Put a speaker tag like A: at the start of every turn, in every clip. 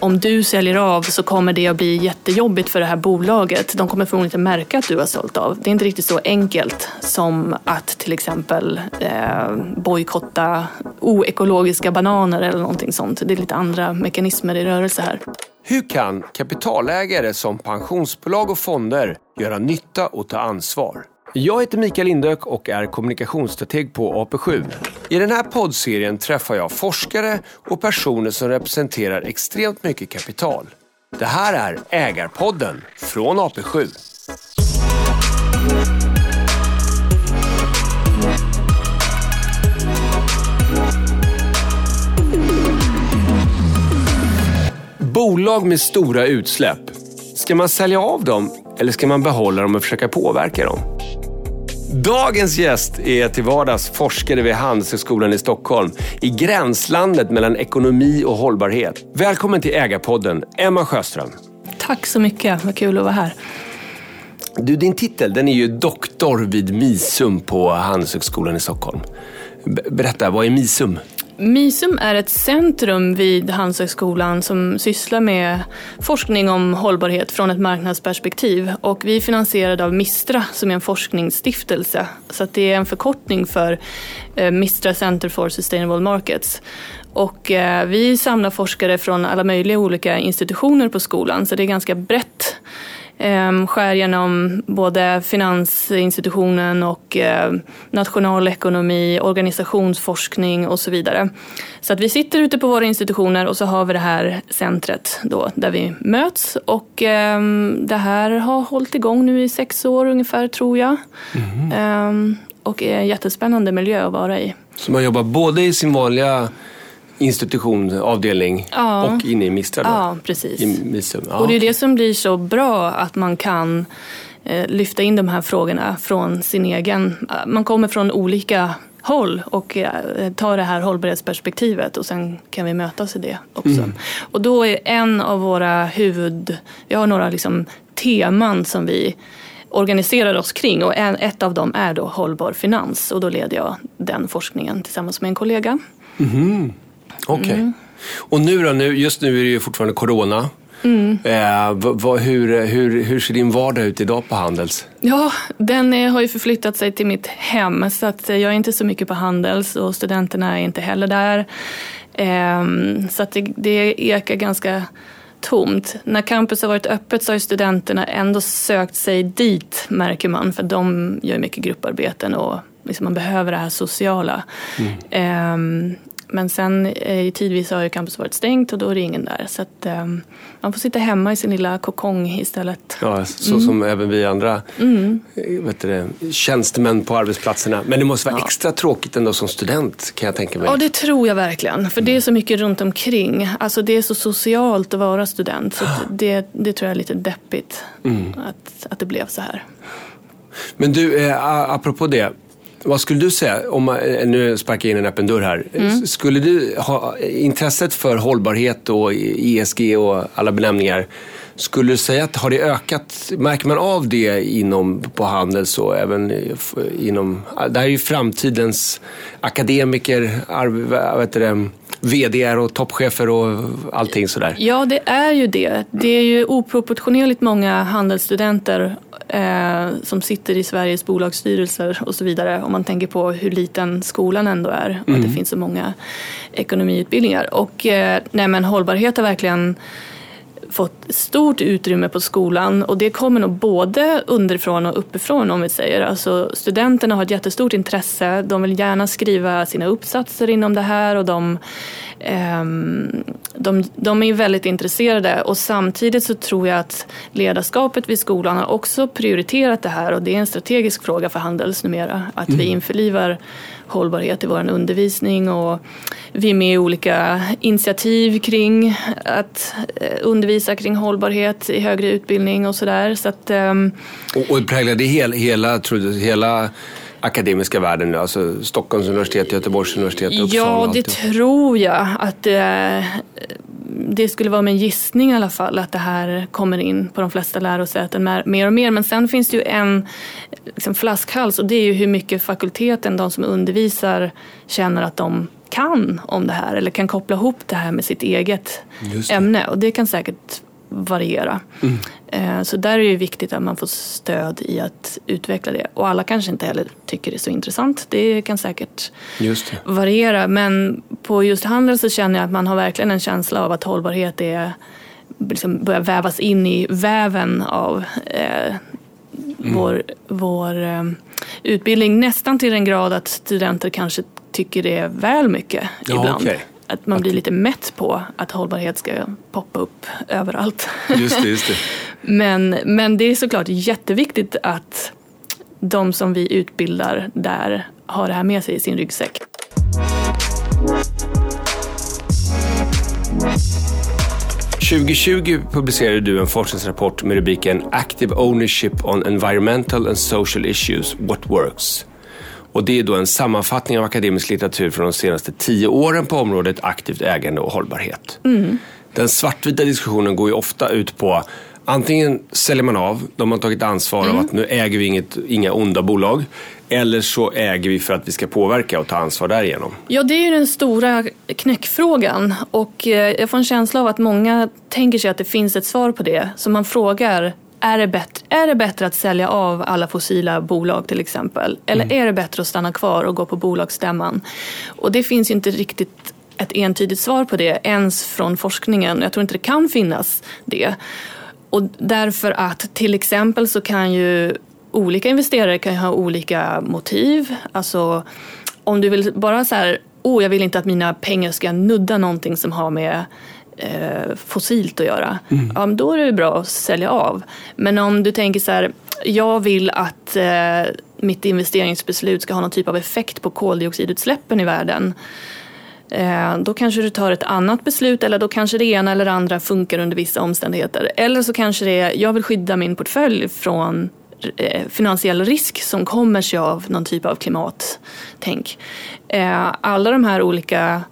A: om du säljer av så kommer det att bli jättejobbigt för det här bolaget. De kommer förmodligen inte märka att du har sålt av. Det är inte riktigt så enkelt som att till exempel eh, bojkotta oekologiska bananer eller någonting sånt. Det är lite andra mekanismer i rörelse här.
B: Hur kan kapitalägare som pensionsbolag och fonder göra nytta och ta ansvar? Jag heter Mikael Lindök och är kommunikationsstrateg på AP7. I den här poddserien träffar jag forskare och personer som representerar extremt mycket kapital. Det här är Ägarpodden från AP7. Bolag med stora utsläpp. Ska man sälja av dem eller ska man behålla dem och försöka påverka dem? Dagens gäst är till vardags forskare vid Handelshögskolan i Stockholm i gränslandet mellan ekonomi och hållbarhet. Välkommen till Ägarpodden, Emma Sjöström.
A: Tack så mycket, vad kul att vara här.
B: Du, din titel den är ju doktor vid MISUM på Handelshögskolan i Stockholm. Berätta, vad är MISUM?
A: MISUM är ett centrum vid Handelshögskolan som sysslar med forskning om hållbarhet från ett marknadsperspektiv. Och vi är finansierade av Mistra som är en forskningsstiftelse. Så det är en förkortning för eh, Mistra Center for Sustainable Markets. Och eh, vi samlar forskare från alla möjliga olika institutioner på skolan så det är ganska brett skär genom både finansinstitutionen och eh, nationalekonomi, organisationsforskning och så vidare. Så att vi sitter ute på våra institutioner och så har vi det här centret då, där vi möts. Och ehm, det här har hållit igång nu i sex år ungefär tror jag. Mm. Och är en jättespännande miljö att vara i.
B: Så man jobbar både i sin vanliga institution, avdelning ja. och inne i Mistra? Då.
A: Ja, precis. I ja, och det är det som blir så bra att man kan eh, lyfta in de här frågorna från sin egen... Man kommer från olika håll och eh, tar det här hållbarhetsperspektivet och sen kan vi mötas i det också. Mm. Och då är en av våra huvud... Vi har några liksom teman som vi organiserar oss kring och en, ett av dem är då hållbar finans och då leder jag den forskningen tillsammans med en kollega.
B: Mm. Okej. Okay. Mm. Och nu då, nu, just nu är det ju fortfarande corona. Mm. Eh, vad, hur, hur, hur ser din vardag ut idag på Handels?
A: Ja, den är, har ju förflyttat sig till mitt hem så att jag är inte så mycket på Handels och studenterna är inte heller där. Eh, så att det, det ekar ganska tomt. När campus har varit öppet så har studenterna ändå sökt sig dit märker man för de gör mycket grupparbeten och liksom man behöver det här sociala. Mm. Eh, men sen eh, tidvis har ju campus varit stängt och då är det ingen där. Så att, eh, man får sitta hemma i sin lilla kokong istället.
B: Ja, så mm. som även vi andra mm. Eh, vet du, tjänstemän på arbetsplatserna. Men det måste vara ja. extra tråkigt ändå som student kan jag tänka mig.
A: Ja, det tror jag verkligen. För det är så mycket runt omkring. Alltså det är så socialt att vara student. Så det, det tror jag är lite deppigt mm. att, att det blev så här.
B: Men du, eh, apropå det. Vad skulle du säga, om man, eh, nu sparkar jag in en öppen dörr här. Mm. Skulle du ha intresset för hållbarhet och ESG och alla benämningar, skulle du säga att har det ökat? Märker man av det inom, på Handels och även inom... Det här är ju framtidens akademiker, vet det, VD och toppchefer och allting sådär.
A: Ja, det är ju det. Det är ju oproportionerligt många handelsstudenter eh, som sitter i Sveriges bolagsstyrelser och så vidare. Om man tänker på hur liten skolan ändå är och mm. att det finns så många ekonomiutbildningar. Och eh, nej, men hållbarhet har verkligen fått stort utrymme på skolan och det kommer nog både underifrån och uppifrån om vi säger. Alltså, studenterna har ett jättestort intresse, de vill gärna skriva sina uppsatser inom det här och de, de, de är väldigt intresserade och samtidigt så tror jag att ledarskapet vid skolan har också prioriterat det här och det är en strategisk fråga för Handels numera att mm. vi införlivar hållbarhet i vår undervisning och vi är med i olika initiativ kring att eh, undervisa kring hållbarhet i högre utbildning och sådär. Så att, um...
B: och, och präglar det hela, hela, hela akademiska världen nu? Alltså Stockholms universitet, Göteborgs universitet,
A: Uppsala? Ja, det tror jag. Att det, det skulle vara min gissning i alla fall att det här kommer in på de flesta lärosäten mer och mer. Men sen finns det ju en liksom, flaskhals och det är ju hur mycket fakulteten, de som undervisar, känner att de kan om det här eller kan koppla ihop det här med sitt eget ämne. Och det kan säkert variera. Mm. Eh, så där är det viktigt att man får stöd i att utveckla det. Och alla kanske inte heller tycker det är så intressant. Det kan säkert det. variera. Men på just handel så känner jag att man har verkligen en känsla av att hållbarhet är liksom börjar vävas in i väven av eh, mm. vår, vår eh, utbildning. Nästan till den grad att studenter kanske tycker det är väl mycket ja, ibland. Okay. Att man blir lite mätt på att hållbarhet ska poppa upp överallt.
B: Just det, just det.
A: men, men det är såklart jätteviktigt att de som vi utbildar där har det här med sig i sin ryggsäck.
B: 2020 publicerade du en forskningsrapport med rubriken Active Ownership on Environmental and Social Issues, What Works? Och det är då en sammanfattning av akademisk litteratur från de senaste tio åren på området aktivt ägande och hållbarhet. Mm. Den svartvita diskussionen går ju ofta ut på Antingen säljer man av, de har tagit ansvar mm. av att nu äger vi inget, inga onda bolag. Eller så äger vi för att vi ska påverka och ta ansvar därigenom.
A: Ja, det är ju den stora knäckfrågan. Och eh, jag får en känsla av att många tänker sig att det finns ett svar på det. Så man frågar, är det, bättre, är det bättre att sälja av alla fossila bolag till exempel? Eller mm. är det bättre att stanna kvar och gå på bolagsstämman? Och det finns ju inte riktigt ett entydigt svar på det ens från forskningen. Jag tror inte det kan finnas det. Och därför att till exempel så kan ju olika investerare kan ha olika motiv. Alltså om du vill bara så här, oh jag vill inte att mina pengar ska nudda någonting som har med eh, fossilt att göra. Mm. Ja, då är det bra att sälja av. Men om du tänker så här, jag vill att eh, mitt investeringsbeslut ska ha någon typ av effekt på koldioxidutsläppen i världen. Eh, då kanske du tar ett annat beslut eller då kanske det ena eller det andra funkar under vissa omständigheter. Eller så kanske det är, jag vill skydda min portfölj från eh, finansiell risk som kommer sig av någon typ av klimattänk. Eh, alla de här olika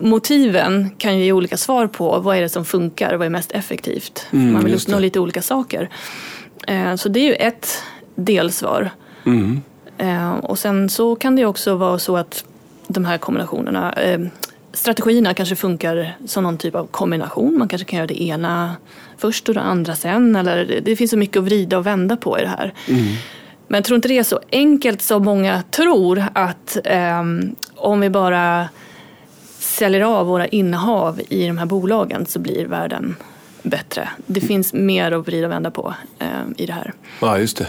A: motiven kan ju ge olika svar på vad är det som funkar och vad är mest effektivt. Mm, Man vill uppnå lite olika saker. Så det är ju ett delsvar. Mm. Och sen så kan det också vara så att de här kombinationerna. Eh, strategierna kanske funkar som någon typ av kombination. Man kanske kan göra det ena först och det andra sen. Eller det finns så mycket att vrida och vända på i det här. Mm. Men jag tror inte det är så enkelt som många tror att eh, om vi bara säljer av våra innehav i de här bolagen så blir världen bättre. Det finns mer att vrida och vända på eh, i det här.
B: Ja, just det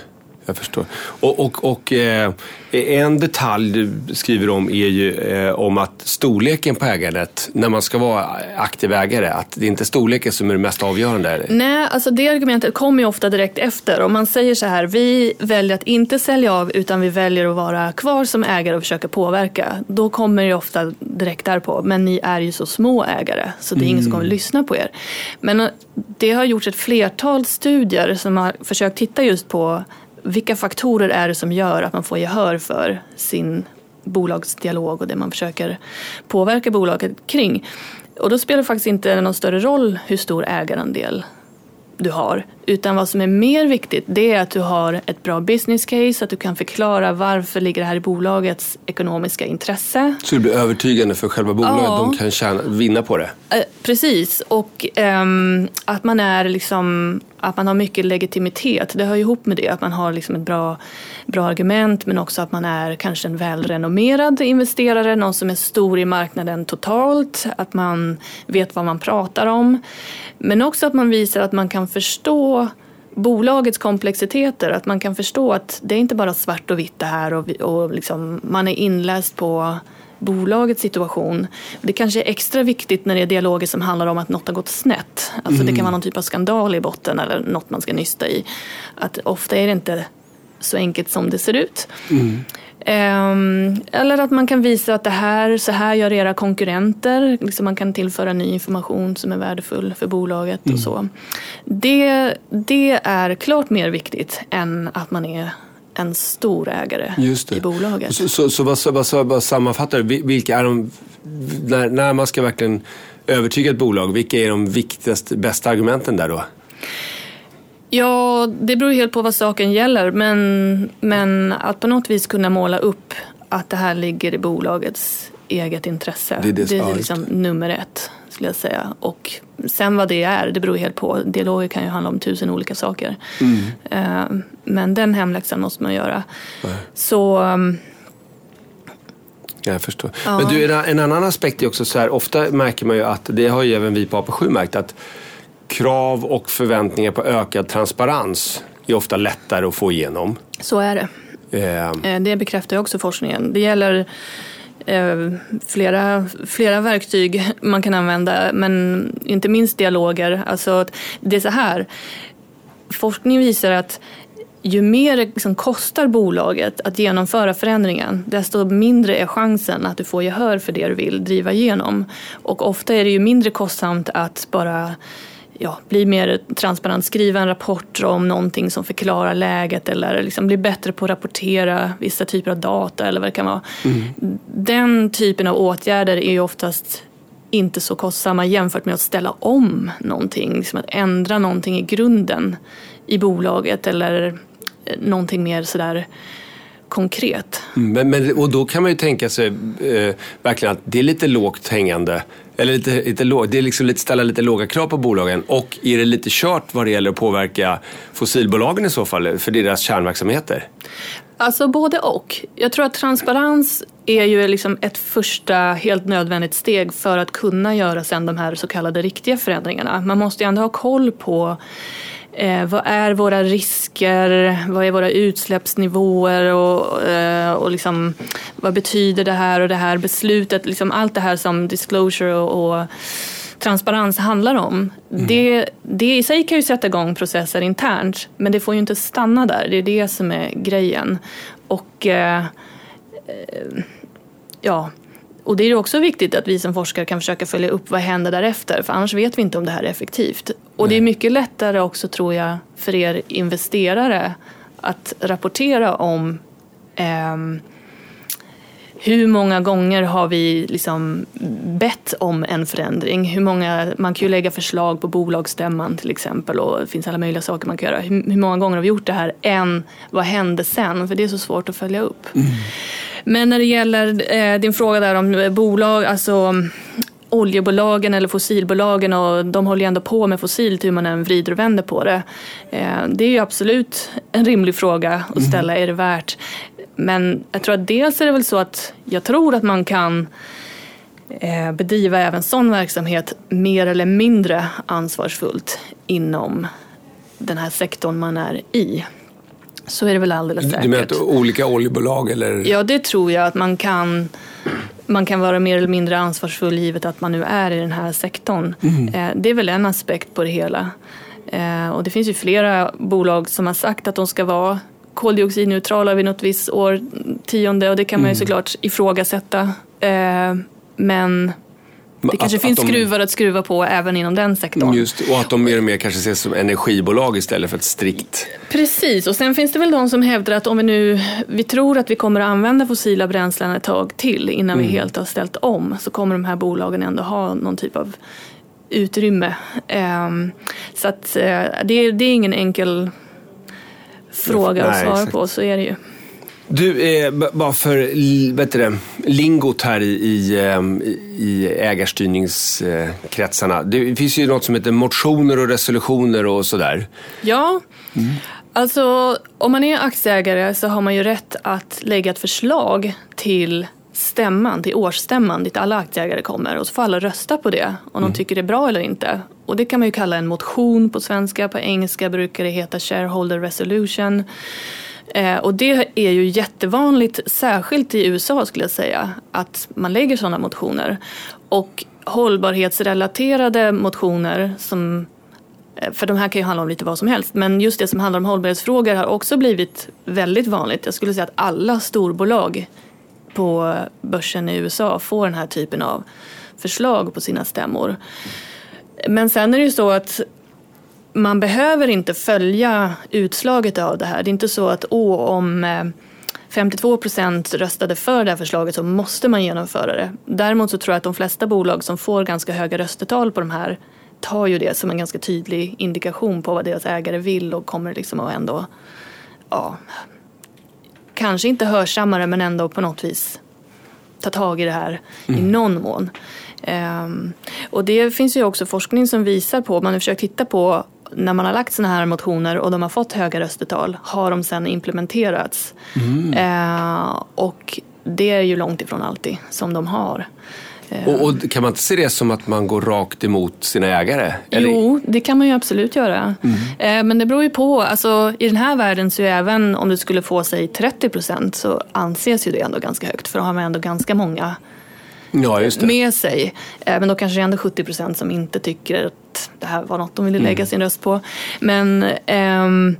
B: jag förstår. Och, och, och eh, en detalj du skriver om är ju eh, om att storleken på ägandet, när man ska vara aktiv ägare, att det är inte storleken som är det mest avgörande?
A: Nej, alltså det argumentet kommer ju ofta direkt efter. Om man säger så här, vi väljer att inte sälja av utan vi väljer att vara kvar som ägare och försöka påverka. Då kommer det ofta direkt därpå, men ni är ju så små ägare så det är mm. ingen som kommer lyssna på er. Men eh, det har gjorts ett flertal studier som har försökt titta just på vilka faktorer är det som gör att man får gehör för sin bolagsdialog och det man försöker påverka bolaget kring? Och då spelar det faktiskt inte någon större roll hur stor ägarandel du har. Utan vad som är mer viktigt det är att du har ett bra business case, att du kan förklara varför ligger det här i bolagets ekonomiska intresse.
B: Så det blir övertygande för själva bolaget, ja. de kan tjäna, vinna på det?
A: Eh, precis, och um, att man är liksom att man har mycket legitimitet, det hör ju ihop med det. Att man har liksom ett bra, bra argument men också att man är kanske en välrenommerad investerare, någon som är stor i marknaden totalt, att man vet vad man pratar om. Men också att man visar att man kan förstå bolagets komplexiteter, att man kan förstå att det är inte bara svart och vitt det här och, och liksom, man är inläst på bolagets situation. Det kanske är extra viktigt när det är dialoger som handlar om att något har gått snett. Alltså mm. Det kan vara någon typ av skandal i botten eller något man ska nysta i. Att ofta är det inte så enkelt som det ser ut. Mm. Um, eller att man kan visa att det här, så här gör era konkurrenter. Liksom man kan tillföra ny information som är värdefull för bolaget mm. och så. Det, det är klart mer viktigt än att man är en stor ägare i bolaget.
B: Så, så, så vad, vad, vad sammanfattar du? Vilka är de, när, när man ska verkligen övertyga ett bolag, vilka är de viktigaste, bästa argumenten där då?
A: Ja, det beror helt på vad saken gäller. Men, men att på något vis kunna måla upp att det här ligger i bolagets eget intresse.
B: Det är, det,
A: det är liksom nummer ett skulle jag säga. Och sen vad det är, det beror helt på. Dialoger kan ju handla om tusen olika saker.
B: Mm.
A: Eh, men den hemläxan måste man göra. Så um,
B: jag förstår. Ja. Men du, en annan aspekt är också så här, ofta märker man ju att, det har ju även vi på AP7 märkt, att krav och förväntningar på ökad transparens är ofta lättare att få igenom.
A: Så är det. Eh. Det bekräftar ju också forskningen. Det gäller eh, flera, flera verktyg man kan använda, men inte minst dialoger. Alltså, det är så här, forskning visar att ju mer det liksom kostar bolaget att genomföra förändringen, desto mindre är chansen att du får gehör för det du vill driva igenom. Och ofta är det ju mindre kostsamt att bara ja, bli mer transparent, skriva en rapport om någonting som förklarar läget eller liksom bli bättre på att rapportera vissa typer av data eller vad det kan vara. Mm. Den typen av åtgärder är ju oftast inte så kostsamma jämfört med att ställa om någonting, liksom att ändra någonting i grunden i bolaget eller någonting mer sådär konkret.
B: Mm, men, men, och då kan man ju tänka sig eh, verkligen att det är lite lågt hängande eller lite, lite låg, det är liksom lite, ställa lite låga krav på bolagen. Och är det lite kört vad det gäller att påverka fossilbolagen i så fall för deras kärnverksamheter?
A: Alltså både och. Jag tror att transparens är ju liksom ett första helt nödvändigt steg för att kunna göra sen de här så kallade riktiga förändringarna. Man måste ju ändå ha koll på Eh, vad är våra risker? Vad är våra utsläppsnivåer? Och, eh, och liksom, vad betyder det här och det här beslutet? Liksom allt det här som disclosure och, och transparens handlar om. Mm. Det, det i sig kan ju sätta igång processer internt men det får ju inte stanna där. Det är det som är grejen. Och eh, eh ja, och det är också viktigt att vi som forskare kan försöka följa upp vad händer därefter för annars vet vi inte om det här är effektivt. Och Nej. det är mycket lättare också tror jag för er investerare att rapportera om eh, hur många gånger har vi liksom bett om en förändring? Hur många, man kan ju lägga förslag på bolagsstämman till exempel och det finns alla möjliga saker man kan göra. Hur, hur många gånger har vi gjort det här än vad hände sen? För det är så svårt att följa upp. Mm. Men när det gäller eh, din fråga där om bolag, alltså oljebolagen eller fossilbolagen och de håller ju ändå på med fossilt hur man än vrider och vänder på det. Eh, det är ju absolut en rimlig fråga att mm. ställa, mm. är det värt? Men jag tror att dels är det väl så att jag tror att man kan eh, bedriva även sån verksamhet mer eller mindre ansvarsfullt inom den här sektorn man är i. Så är det väl alldeles säkert.
B: Du menar att olika oljebolag eller?
A: Ja, det tror jag att man kan. Man kan vara mer eller mindre ansvarsfull givet att man nu är i den här sektorn. Mm. Eh, det är väl en aspekt på det hela. Eh, och det finns ju flera bolag som har sagt att de ska vara koldioxidneutrala vid något visst årtionde och det kan man ju mm. såklart ifrågasätta. Eh, men det kanske att, finns att de, skruvar att skruva på även inom den sektorn.
B: Just, och att de mer och mer kanske ses som energibolag istället för ett strikt...
A: Precis, och sen finns det väl de som hävdar att om vi nu vi tror att vi kommer att använda fossila bränslen ett tag till innan mm. vi helt har ställt om så kommer de här bolagen ändå ha någon typ av utrymme. Um, så att uh, det, det är ingen enkel fråga Nej, att svara exakt. på, så är det ju.
B: Du, eh, bara för vet du, lingot här i, i, ehm, i ägarstyrningskretsarna. Det finns ju något som heter motioner och resolutioner och sådär.
A: Ja, mm. alltså om man är aktieägare så har man ju rätt att lägga ett förslag till stämman, till årsstämman dit alla aktieägare kommer och så får alla rösta på det om mm. de tycker det är bra eller inte. Och det kan man ju kalla en motion på svenska, på engelska brukar det heta shareholder resolution. Eh, och det är ju jättevanligt, särskilt i USA skulle jag säga, att man lägger sådana motioner. Och hållbarhetsrelaterade motioner som eh, för de här kan ju handla om lite vad som helst. Men just det som handlar om hållbarhetsfrågor har också blivit väldigt vanligt. Jag skulle säga att alla storbolag på börsen i USA får den här typen av förslag på sina stämmor. Men sen är det ju så att man behöver inte följa utslaget av det här. Det är inte så att åh, om 52 eh, procent röstade för det här förslaget så måste man genomföra det. Däremot så tror jag att de flesta bolag som får ganska höga röstetal på de här tar ju det som en ganska tydlig indikation på vad deras ägare vill och kommer liksom att ändå, ja, kanske inte hörsammare men ändå på något vis ta tag i det här mm. i någon mån. Um, och det finns ju också forskning som visar på, man har försökt titta på när man har lagt sådana här motioner och de har fått höga röstetal, har de sen implementerats? Mm. Uh, och det är ju långt ifrån alltid som de har.
B: Och, och, kan man inte se det som att man går rakt emot sina ägare?
A: Eller? Jo, det kan man ju absolut göra. Mm. Eh, men det beror ju på. Alltså, I den här världen så även om du skulle få sig 30 procent så anses ju det ändå ganska högt. För då har man ändå ganska många
B: ja,
A: med sig. Eh, men då kanske det är ändå 70 procent som inte tycker att det här var något de ville lägga mm. sin röst på. Men ehm,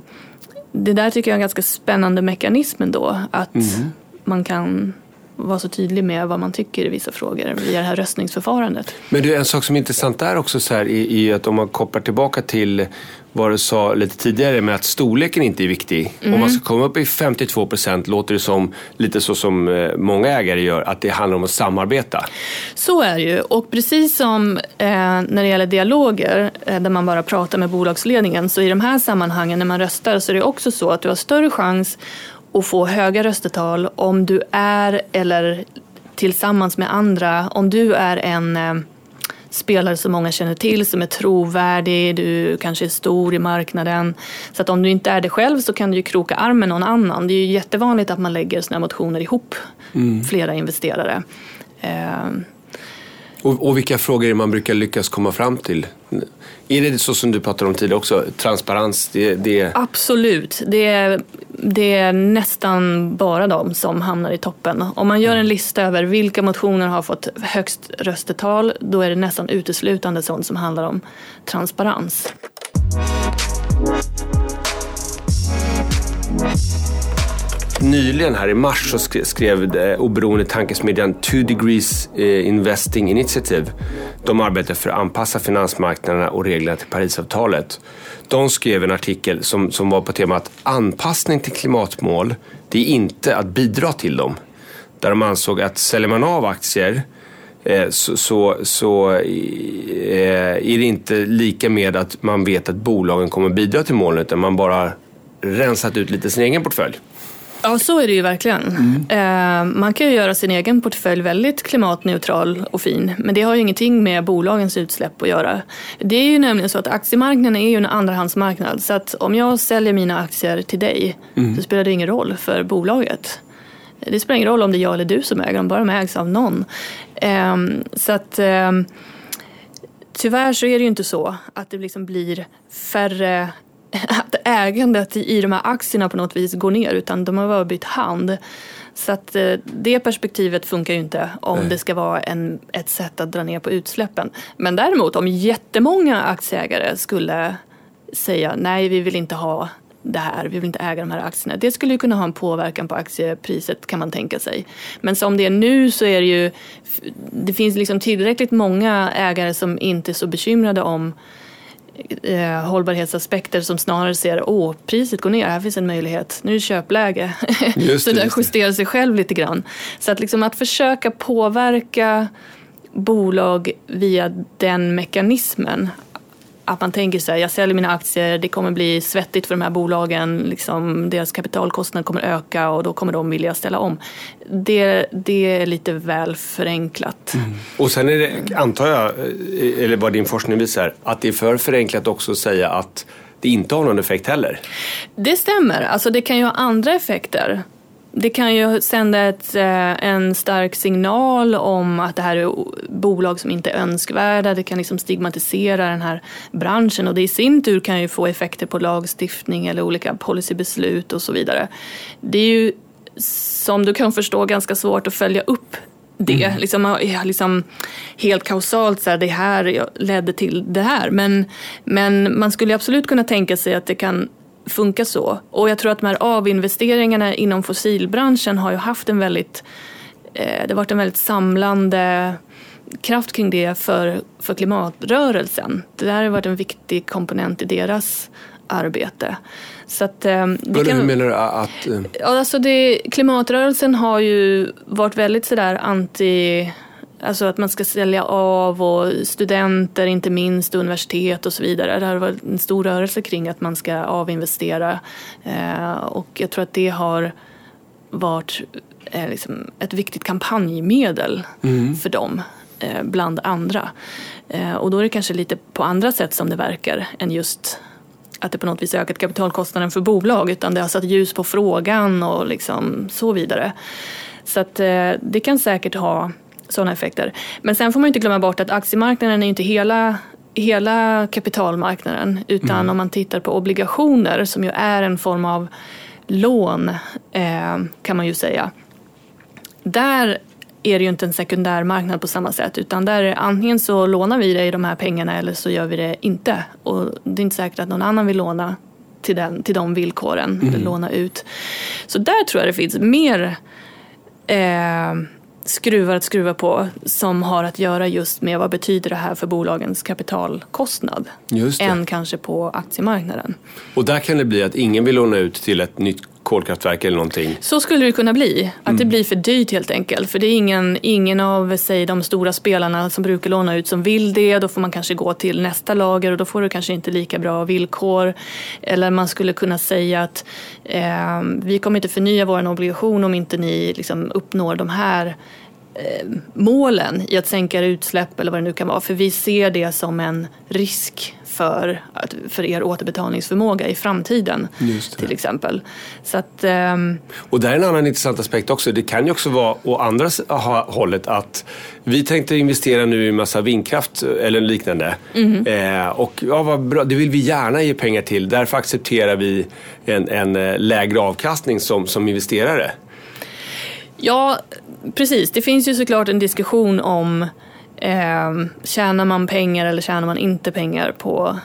A: det där tycker jag är en ganska spännande mekanism ändå. Att mm. man kan vara så tydlig med vad man tycker i vissa frågor via det här röstningsförfarandet.
B: Men det är en sak som är intressant där också så här, i, i att om man kopplar tillbaka till vad du sa lite tidigare med att storleken inte är viktig. Mm. Om man ska komma upp i 52 procent låter det som lite så som eh, många ägare gör, att det handlar om att samarbeta.
A: Så är det ju och precis som eh, när det gäller dialoger eh, där man bara pratar med bolagsledningen så i de här sammanhangen när man röstar så är det också så att du har större chans att få höga röstetal om du är, eller tillsammans med andra, om du är en eh, spelare som många känner till, som är trovärdig, du kanske är stor i marknaden. Så att om du inte är det själv så kan du ju kroka arm med någon annan. Det är ju jättevanligt att man lägger sådana motioner ihop, mm. flera investerare. Eh,
B: och, och, vilka frågor man brukar lyckas komma fram till? Är det så som du pratade om tidigare också, transparens? Det, det...
A: Absolut, det är, det är nästan bara de som hamnar i toppen. Om man gör en lista över vilka motioner har fått högst röstetal, då är det nästan uteslutande sånt som handlar om transparens.
B: Nyligen här i mars så skrev eh, oberoende tankesmedjan Two Degrees eh, Investing Initiative. De arbetar för att anpassa finansmarknaderna och reglerna till Parisavtalet. De skrev en artikel som, som var på temat anpassning till klimatmål, det är inte att bidra till dem. Där de ansåg att säljer man av aktier eh, så, så, så är det inte lika med att man vet att bolagen kommer bidra till målen. utan man bara rensat ut lite sin egen portfölj.
A: Ja, så är det ju verkligen. Mm. Man kan ju göra sin egen portfölj väldigt klimatneutral och fin, men det har ju ingenting med bolagens utsläpp att göra. Det är ju nämligen så att aktiemarknaden är ju en andrahandsmarknad, så att om jag säljer mina aktier till dig mm. så spelar det ingen roll för bolaget. Det spelar ingen roll om det är jag eller du som äger dem, bara de ägs av någon. Ehm, så att ehm, tyvärr så är det ju inte så att det liksom blir färre att ägandet i de här aktierna på något vis går ner utan de har bara bytt hand. Så att eh, det perspektivet funkar ju inte om nej. det ska vara en, ett sätt att dra ner på utsläppen. Men däremot om jättemånga aktieägare skulle säga nej vi vill inte ha det här, vi vill inte äga de här aktierna. Det skulle ju kunna ha en påverkan på aktiepriset kan man tänka sig. Men som det är nu så är det ju, det finns liksom tillräckligt många ägare som inte är så bekymrade om eh, hållbarhetsaspekter som snarare ser åh, priset går ner, här finns en möjlighet, nu är det köpläge. Just så det, det justerar sig själv lite grann. Så att, liksom, att försöka påverka bolag via den mekanismen att man tänker sig jag säljer mina aktier, det kommer bli svettigt för de här bolagen, liksom, deras kapitalkostnad kommer öka och då kommer de vilja ställa om. Det, det är lite väl förenklat. Mm.
B: Och sen är det, antar jag, eh, eller vad din forskning visar, att det är för förenklat också att säga att det inte har någon effekt heller.
A: Det stämmer, alltså det kan ju ha andra effekter det kan ju sända ett, eh, en stark signal om att det här är bolag som inte är önskvärda. Det kan liksom stigmatisera den här branschen och det i sin tur kan ju få effekter på lagstiftning eller olika policybeslut och så vidare. Det är ju som du kan förstå ganska svårt att följa upp det. Mm. Liksom, liksom, helt kausalt, så här, det här ledde till det här. Men, men man skulle absolut kunna tänka sig att det kan funka så. Och jag tror att de här avinvesteringarna inom fossilbranschen har ju haft en väldigt, eh, det har varit en väldigt samlande kraft kring det för, för klimatrörelsen. Det där har varit en viktig komponent i deras arbete. Så att, eh,
B: det kan, Hur menar du att...
A: Eh? Alltså det, klimatrörelsen har ju varit väldigt sådär anti Alltså att man ska sälja av och studenter, inte minst universitet och så vidare. Det har varit en stor rörelse kring att man ska avinvestera. Eh, och jag tror att det har varit eh, liksom ett viktigt kampanjmedel mm. för dem, eh, bland andra. Och då är det kanske lite på andra sätt som det verkar än just att det på något vis ökat kapitalkostnaden för bolag utan det har satt ljus på frågan och liksom så vidare. Så att det kan säkert ha sådana effekter. Men sen får man inte glömma bort att aktiemarknaden är inte hela hela kapitalmarknaden utan mm. om man tittar på obligationer som ju är en form av lån eh, kan man ju säga. Där är det ju inte en sekundär marknad på samma sätt utan där är antingen så lånar vi dig de här pengarna eller så gör vi det inte. Och det är inte säkert att någon annan vill låna till, den, till de villkoren, mm. eller låna ut. Så där tror jag det finns mer eh, skruvar att skruva på som har att göra just med vad betyder det här för bolagens kapitalkostnad än kanske på aktiemarknaden.
B: Och där kan det bli att ingen vill låna ut till ett nytt kolkraftverk eller någonting.
A: Så skulle det kunna bli. Att mm. det blir för dyrt helt enkelt. För det är ingen, ingen av säg, de stora spelarna som brukar låna ut som vill det. Då får man kanske gå till nästa lager och då får du kanske inte lika bra villkor. Eller man skulle kunna säga att eh, vi kommer inte förnya vår obligation om inte ni liksom, uppnår de här målen i att sänka utsläpp eller vad det nu kan vara. För vi ser det som en risk för, för er återbetalningsförmåga i framtiden. Till exempel. Så att, um...
B: Och där är en annan intressant aspekt också. Det kan ju också vara å andra hållet att vi tänkte investera nu i massa vindkraft eller liknande. Mm. Eh, och ja, vad bra, det vill vi gärna ge pengar till. Därför accepterar vi en, en eh, lägre avkastning som, som investerare.
A: Ja, precis. Det finns ju såklart en diskussion om Eh, tjänar man pengar eller tjänar man inte pengar på,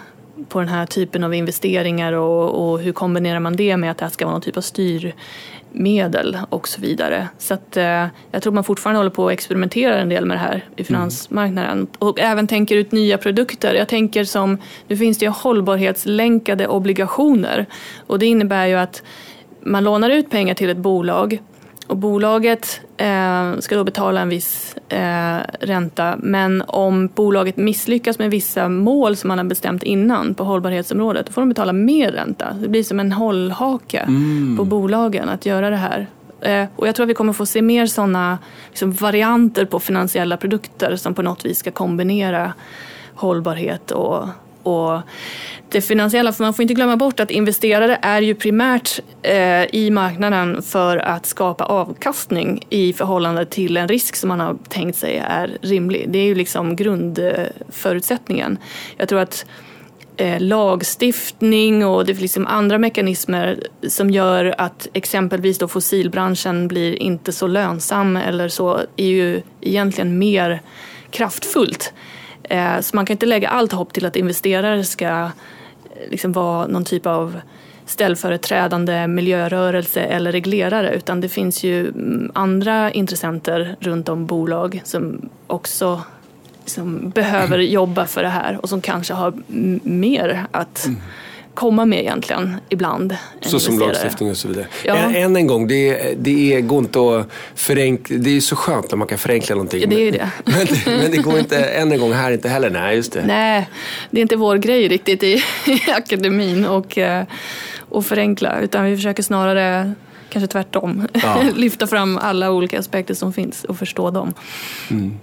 A: på den här typen av investeringar och, och hur kombinerar man det med att det här ska vara någon typ av styrmedel och så vidare. Så att, eh, jag tror man fortfarande håller på att experimentera en del med det här i mm. finansmarknaden mm. och även tänker ut nya produkter. Jag tänker som, nu finns det ju hållbarhetslänkade obligationer och det innebär ju att man lånar ut pengar till ett bolag och bolaget eh, ska då betala en viss eh, ränta men om bolaget misslyckas med vissa mål som man har bestämt innan på hållbarhetsområdet då får de betala mer ränta. Det blir som en hållhake mm. på bolagen att göra det här. Eh, och jag tror att vi kommer få se mer sådana liksom, varianter på finansiella produkter som på något vis ska kombinera hållbarhet och och det finansiella. För man får inte glömma bort att investerare är ju primärt eh, i marknaden för att skapa avkastning i förhållande till en risk som man har tänkt sig är rimlig. Det är ju liksom grundförutsättningen. Jag tror att eh, lagstiftning och det finns liksom andra mekanismer som gör att exempelvis då fossilbranschen blir inte så lönsam eller så är ju egentligen mer kraftfullt Eh, så man kan inte lägga allt hopp till att investerare ska eh, liksom vara någon typ av ställföreträdande miljörörelse eller reglerare utan det finns ju mm, andra intressenter runt om bolag som också som behöver jobba för det här och som kanske har mer att mm komma med egentligen ibland.
B: Så som lagstiftning och så vidare. Ja. Än en gång, det, det går inte att förenkla. Det är så skönt när man kan förenkla någonting.
A: Ja, det är ju det.
B: Men, men, det går inte än en gång här inte heller. Nej, just det.
A: Nej, det är inte vår grej riktigt i, i akademin och, eh, och förenkla. Utan vi försöker snarare kanske tvärtom. Ja. Lyfta fram alla olika aspekter som finns och förstå dem. Mm.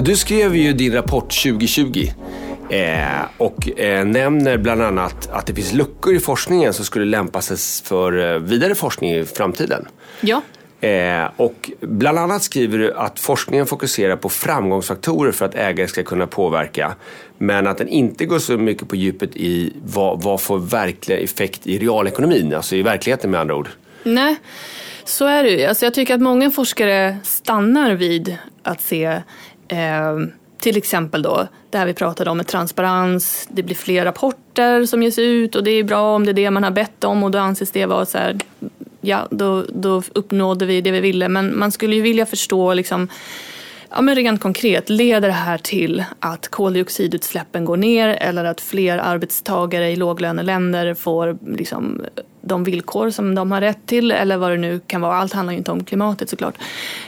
B: Du skrev ju din rapport 2020 eh, och eh, nämner bland annat att det finns luckor i forskningen som skulle lämpa sig för eh, vidare forskning i framtiden.
A: Ja.
B: Eh, och bland annat skriver du att forskningen fokuserar på framgångsfaktorer för att ägare ska kunna påverka. Men att den inte går så mycket på djupet i vad, vad får verklig effekt i realekonomin, alltså i verkligheten med andra ord.
A: Nej, så är det ju. Alltså jag tycker att många forskare stannar vid att se Eh, till exempel då det här vi pratade om med transparens. Det blir fler rapporter som ges ut och det är bra om det är det man har bett om och då anses det vara så här, ja då, då uppnådde vi det vi ville. Men man skulle ju vilja förstå liksom Ja, men rent konkret, leder det här till att koldioxidutsläppen går ner eller att fler arbetstagare i låglöneländer får liksom de villkor som de har rätt till eller vad det nu kan vara. Allt handlar ju inte om klimatet såklart.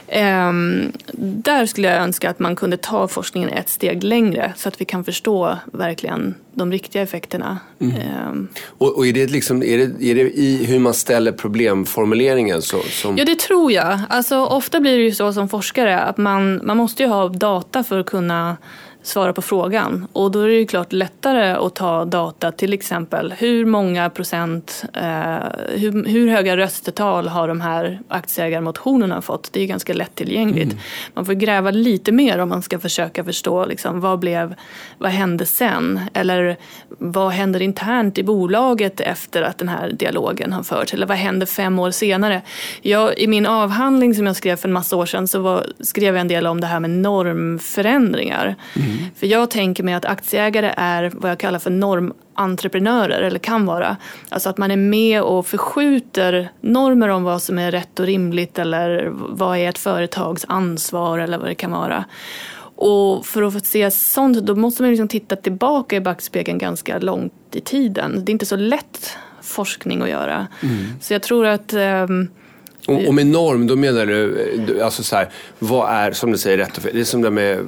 A: Um, där skulle jag önska att man kunde ta forskningen ett steg längre så att vi kan förstå verkligen de riktiga effekterna. Mm.
B: Um, och, och, är, det liksom, är, det, är det i hur man ställer problemformuleringen? Så, som...
A: Ja, det tror jag. Alltså, ofta blir det ju så som forskare att man, man måste ju ha data för att kunna svara på frågan. Och då är det ju klart lättare att ta data, till exempel hur många procent, eh, hur, hur, höga röstetal har de här aktieägarmotionerna fått? Det är ju ganska lättillgängligt. Mm. Man får gräva lite mer om man ska försöka förstå liksom, vad, blev, vad hände sen? Eller vad händer internt i bolaget efter att den här dialogen har förts? Eller vad händer fem år senare? Jag, I min avhandling som jag skrev för en massa år sedan så var, skrev jag en del om det här med normförändringar. Mm. För jag tänker mig att aktieägare är vad jag kallar för normentreprenörer, eller kan vara. Alltså att man är med och förskjuter normer om vad som är rätt och rimligt eller vad är ett företags ansvar eller vad det kan vara. Och för att få se sånt då måste man liksom titta tillbaka i backspegeln ganska långt i tiden. Det är inte så lätt forskning att göra. Mm. Så jag tror att um,
B: och, och med norm, då menar du, alltså så här, vad är, som du säger, rätt och fel? Det är som det med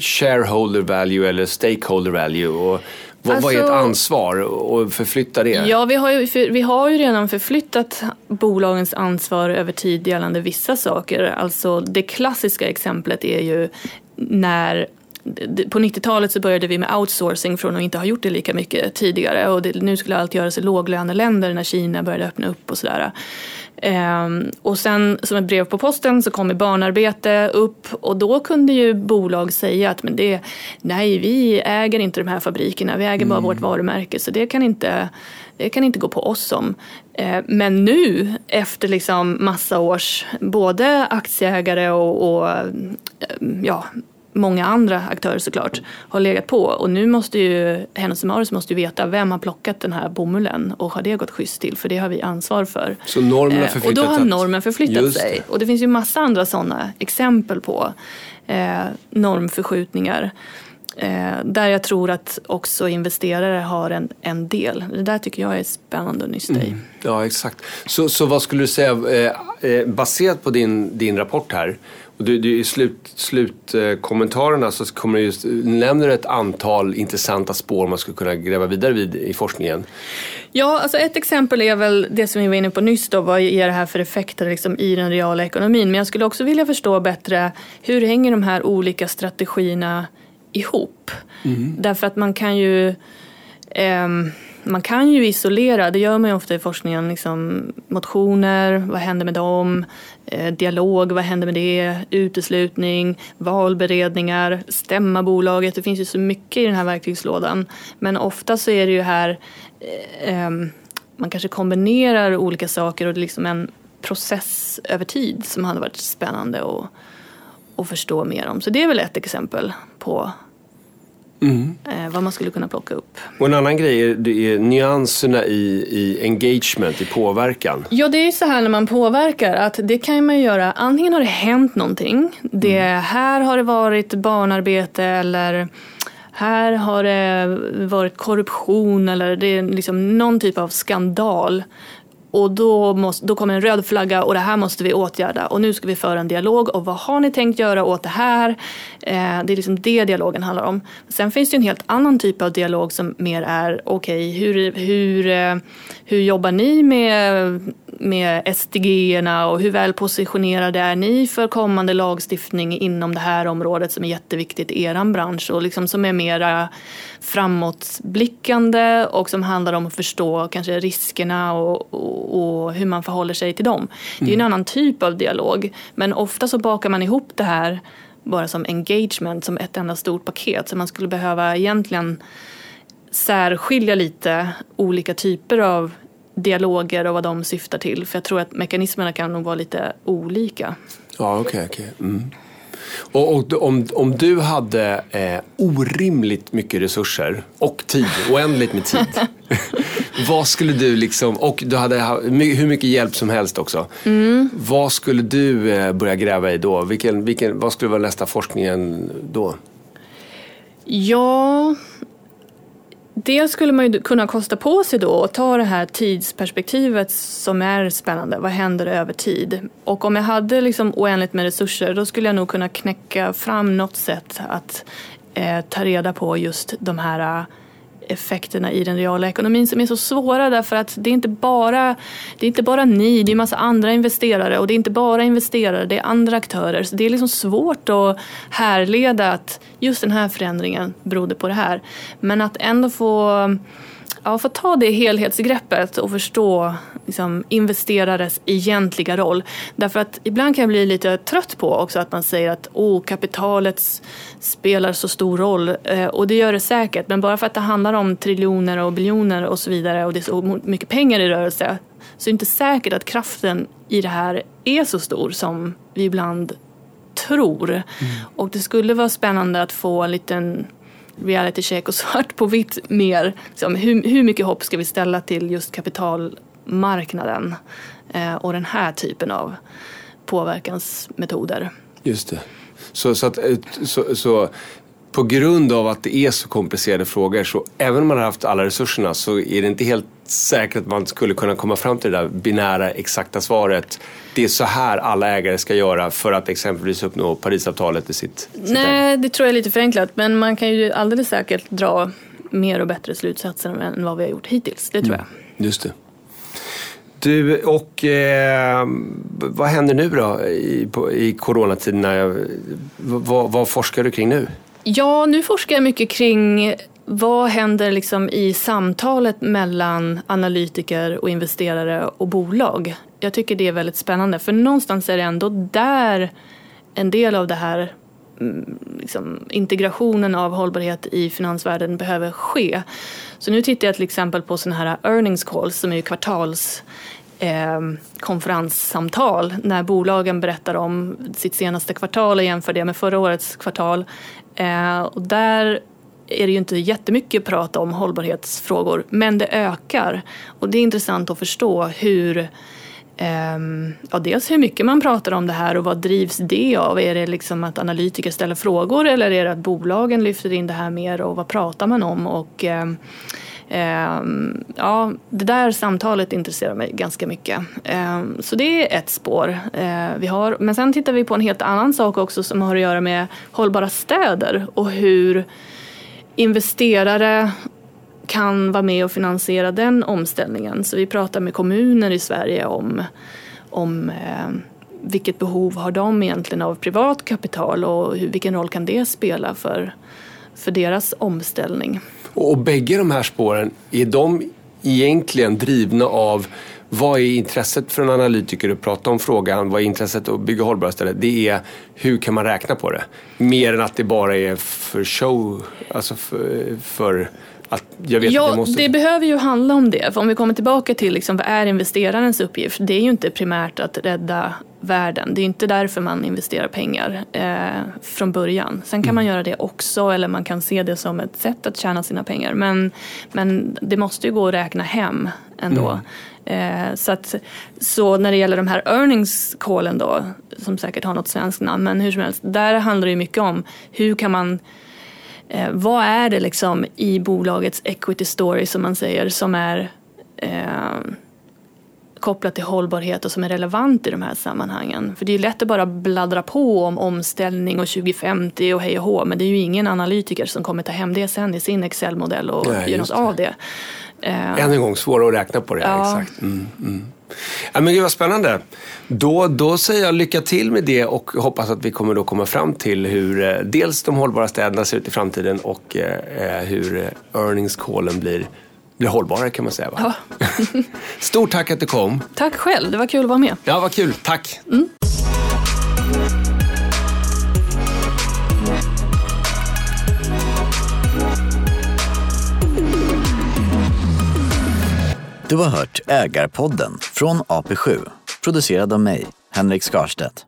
B: shareholder value eller stakeholder value. Och vad, alltså, vad är ett alltså- ansvar att förflytta det?
A: Ja, vi har, ju, vi har ju redan förflyttat bolagens ansvar över tid gällande vissa saker. Alltså det klassiska exemplet är ju när på 90-talet så började vi med outsourcing från att inte ha gjort det lika mycket tidigare och det, nu skulle allt göras i låglöneländer när Kina började öppna upp och sådär. Ehm, och sen som ett brev på posten så kom barnarbete upp och då kunde ju bolag säga att men det, nej vi äger inte de här fabrikerna, vi äger bara mm. vårt varumärke så det kan inte det kan inte gå på oss som. Ehm, men nu efter liksom massa års både aktieägare och, och ja, många andra aktörer såklart har legat på och nu måste ju Hennes Mauritz måste ju veta vem har plockat den här bomullen och har det gått schysst till för det har vi ansvar för.
B: Så normen har förflyttat
A: eh, Och då har normen förflyttat sig och det finns ju massa andra sådana exempel på eh, normförskjutningar. Eh, där jag tror att också investerare har en, en del. Det där tycker jag är spännande att nysta i. Mm.
B: Ja, exakt. Så, så vad skulle du säga, eh, eh baserat på din, din rapport här, och du, du, I slut, slutkommentarerna så kommer just, nämner du ett antal intressanta spår man skulle kunna gräva vidare vid i forskningen.
A: Ja, alltså ett exempel är väl det som vi var inne på nyss då, vad ger det här för effekter liksom i den reala ekonomin? Men jag skulle också vilja förstå bättre hur hänger de här olika strategierna ihop? Mm. Därför att man kan ju eh, man kan ju isolera, det gör man ju ofta i forskningen, liksom, motioner, vad händer med dem? Eh, dialog, vad händer med det? Uteslutning, valberedningar, stämma bolaget. Det finns ju så mycket i den här verktygslådan. Men ofta så är det ju här, eh, ehm, man kanske kombinerar olika saker och det är liksom en process över tid som hade varit spännande att, att förstå mer om. Så det är väl ett exempel på Mm. Eh, vad man skulle kunna plocka upp.
B: Och en annan grej är, det är nyanserna i, i engagement, i påverkan.
A: Ja, det är ju så här när man påverkar att det kan man göra. Antingen har det hänt någonting. Det, mm. Här har det varit barnarbete eller här har det varit korruption eller det är liksom någon typ av skandal och då, måste, då kommer en röd flagga och det här måste vi åtgärda. Och nu ska vi föra en dialog. Och vad har ni tänkt göra åt det här? Eh, det är liksom det dialogen handlar om. Sen finns det en helt annan typ av dialog som mer är okej, okay, hur, hur, eh, hur jobbar ni med, med SDG-erna och hur väl positionerade är ni för kommande lagstiftning inom det här området som är jätteviktigt i er bransch och liksom som är mera framåtblickande och som handlar om att förstå kanske riskerna och, och, och hur man förhåller sig till dem. Det är mm. en annan typ av dialog men ofta så bakar man ihop det här bara som engagement, som ett enda stort paket. Så man skulle behöva egentligen särskilja lite olika typer av dialoger och vad de syftar till. För jag tror att mekanismerna kan nog vara lite olika.
B: Ja, okej. Okay, okay. Mm. Och, och, om, om du hade eh, orimligt mycket resurser och tid, oändligt med tid. vad skulle du liksom, och du hade hur mycket hjälp som helst också. Mm. Vad skulle du eh, börja gräva i då? Vilken, vilken, vad skulle vara nästa forskningen då?
A: Ja, dels skulle man ju kunna kosta på sig då och ta det här tidsperspektivet som är spännande. Vad händer över tid? Och om jag hade liksom oändligt med resurser då skulle jag nog kunna knäcka fram något sätt att eh, ta reda på just de här effekterna i den reala ekonomin som är så svåra därför att det är inte bara, det är inte bara ni, det är massa andra investerare och det är inte bara investerare, det är andra aktörer. Så det är liksom svårt att härleda att just den här förändringen berodde på det här. Men att ändå få ja, få ta det helhetsgreppet och förstå liksom, investerares egentliga roll. Därför att ibland kan jag bli lite trött på också att man säger att oh, kapitalet spelar så stor roll. Eh, och det gör det säkert, men bara för att det handlar om triljoner och biljoner och så vidare och det är så mycket pengar i rörelse så är det inte säkert att kraften i det här är så stor som vi ibland tror. Mm. Och det skulle vara spännande att få en liten reality check och svart på vitt mer. Liksom, hur, hur mycket hopp ska vi ställa till just kapitalmarknaden eh, och den här typen av påverkansmetoder.
B: Just det. Så, så, att, eh, så, så på grund av att det är så komplicerade frågor så även om man har haft alla resurserna så är det inte helt säkert att man skulle kunna komma fram till det där binära exakta svaret. Det är så här alla ägare ska göra för att exempelvis uppnå Parisavtalet i sitt,
A: sitt Nej, ägare. det tror jag är lite förenklat men man kan ju alldeles säkert dra mer och bättre slutsatser än vad vi har gjort hittills. Det tror mm.
B: jag. Just det. Du, och eh, vad händer nu då i, på, i coronatiderna? Vad, vad forskar du kring nu?
A: Ja, nu forskar jag mycket kring vad händer liksom i samtalet mellan analytiker och investerare och bolag? Jag tycker det är väldigt spännande för någonstans är det ändå där en del av det här mm, liksom, integrationen av hållbarhet i finansvärlden behöver ske. Så nu tittar jag till exempel på sådana här earnings calls som är kvartals eh, konferenssamtal när bolagen berättar om sitt senaste kvartal och jämför det med förra årets kvartal. Eh, och där är det ju inte jättemycket prat om hållbarhetsfrågor, men det ökar. Och det är intressant att förstå hur Um, ja, dels hur mycket man pratar om det här och vad drivs det av? Är det liksom att analytiker ställer frågor eller är det att bolagen lyfter in det här mer och vad pratar man om? Och, um, um, ja, det där samtalet intresserar mig ganska mycket. så det är ett spår uh, vi har. Men sen tittar vi på en helt annan sak också som har att göra med hållbara städer och hur investerare kan vara med och finansiera den omställningen. Så vi pratar med kommuner i Sverige om, om eh, vilket behov har de egentligen av privat kapital och hur, vilken roll kan det spela för, för deras omställning.
B: Och bägge de här spåren, är de egentligen drivna av vad är intresset för en analytiker att prata om frågan? Vad är intresset att bygga hållbara ställen? Det är hur kan man räkna på det? Mer än att det bara är för show, alltså för, för att jag vet
A: ja,
B: att måste...
A: det behöver ju handla om det. För om vi kommer tillbaka till liksom, vad är investerarens uppgift? Det är ju inte primärt att rädda världen. Det är inte därför man investerar pengar eh, från början. Sen kan mm. man göra det också eller man kan se det som ett sätt att tjäna sina pengar. Men, men det måste ju gå att räkna hem ändå. Mm. Eh, så, att, så när det gäller de här earnings callen då, som säkert har något svenskt namn, men hur som helst, där handlar det mycket om hur kan man eh, vad är det liksom i bolagets equity story som man säger som är eh, kopplat till hållbarhet och som är relevant i de här sammanhangen. För det är lätt att bara bladdra på om omställning och 2050 och hej och hå, men det är ju ingen analytiker som kommer ta hem det sen i sin Excel-modell och göra något av det.
B: Uh, Än en gång, svårare att räkna på det. Ja. Exakt. Mm, mm. Ja, men gud vad spännande. Då, då säger jag lycka till med det och hoppas att vi kommer då komma fram till hur eh, dels de hållbara städerna ser ut i framtiden och eh, hur eh, earnings callen blir, blir hållbarare kan man säga. Va? Ja. Stort tack att du kom.
A: Tack själv, det var kul att vara med.
B: Ja, vad kul. Tack. Mm.
C: Du har hört Ägarpodden från AP7, producerad av mig, Henrik Skarstedt.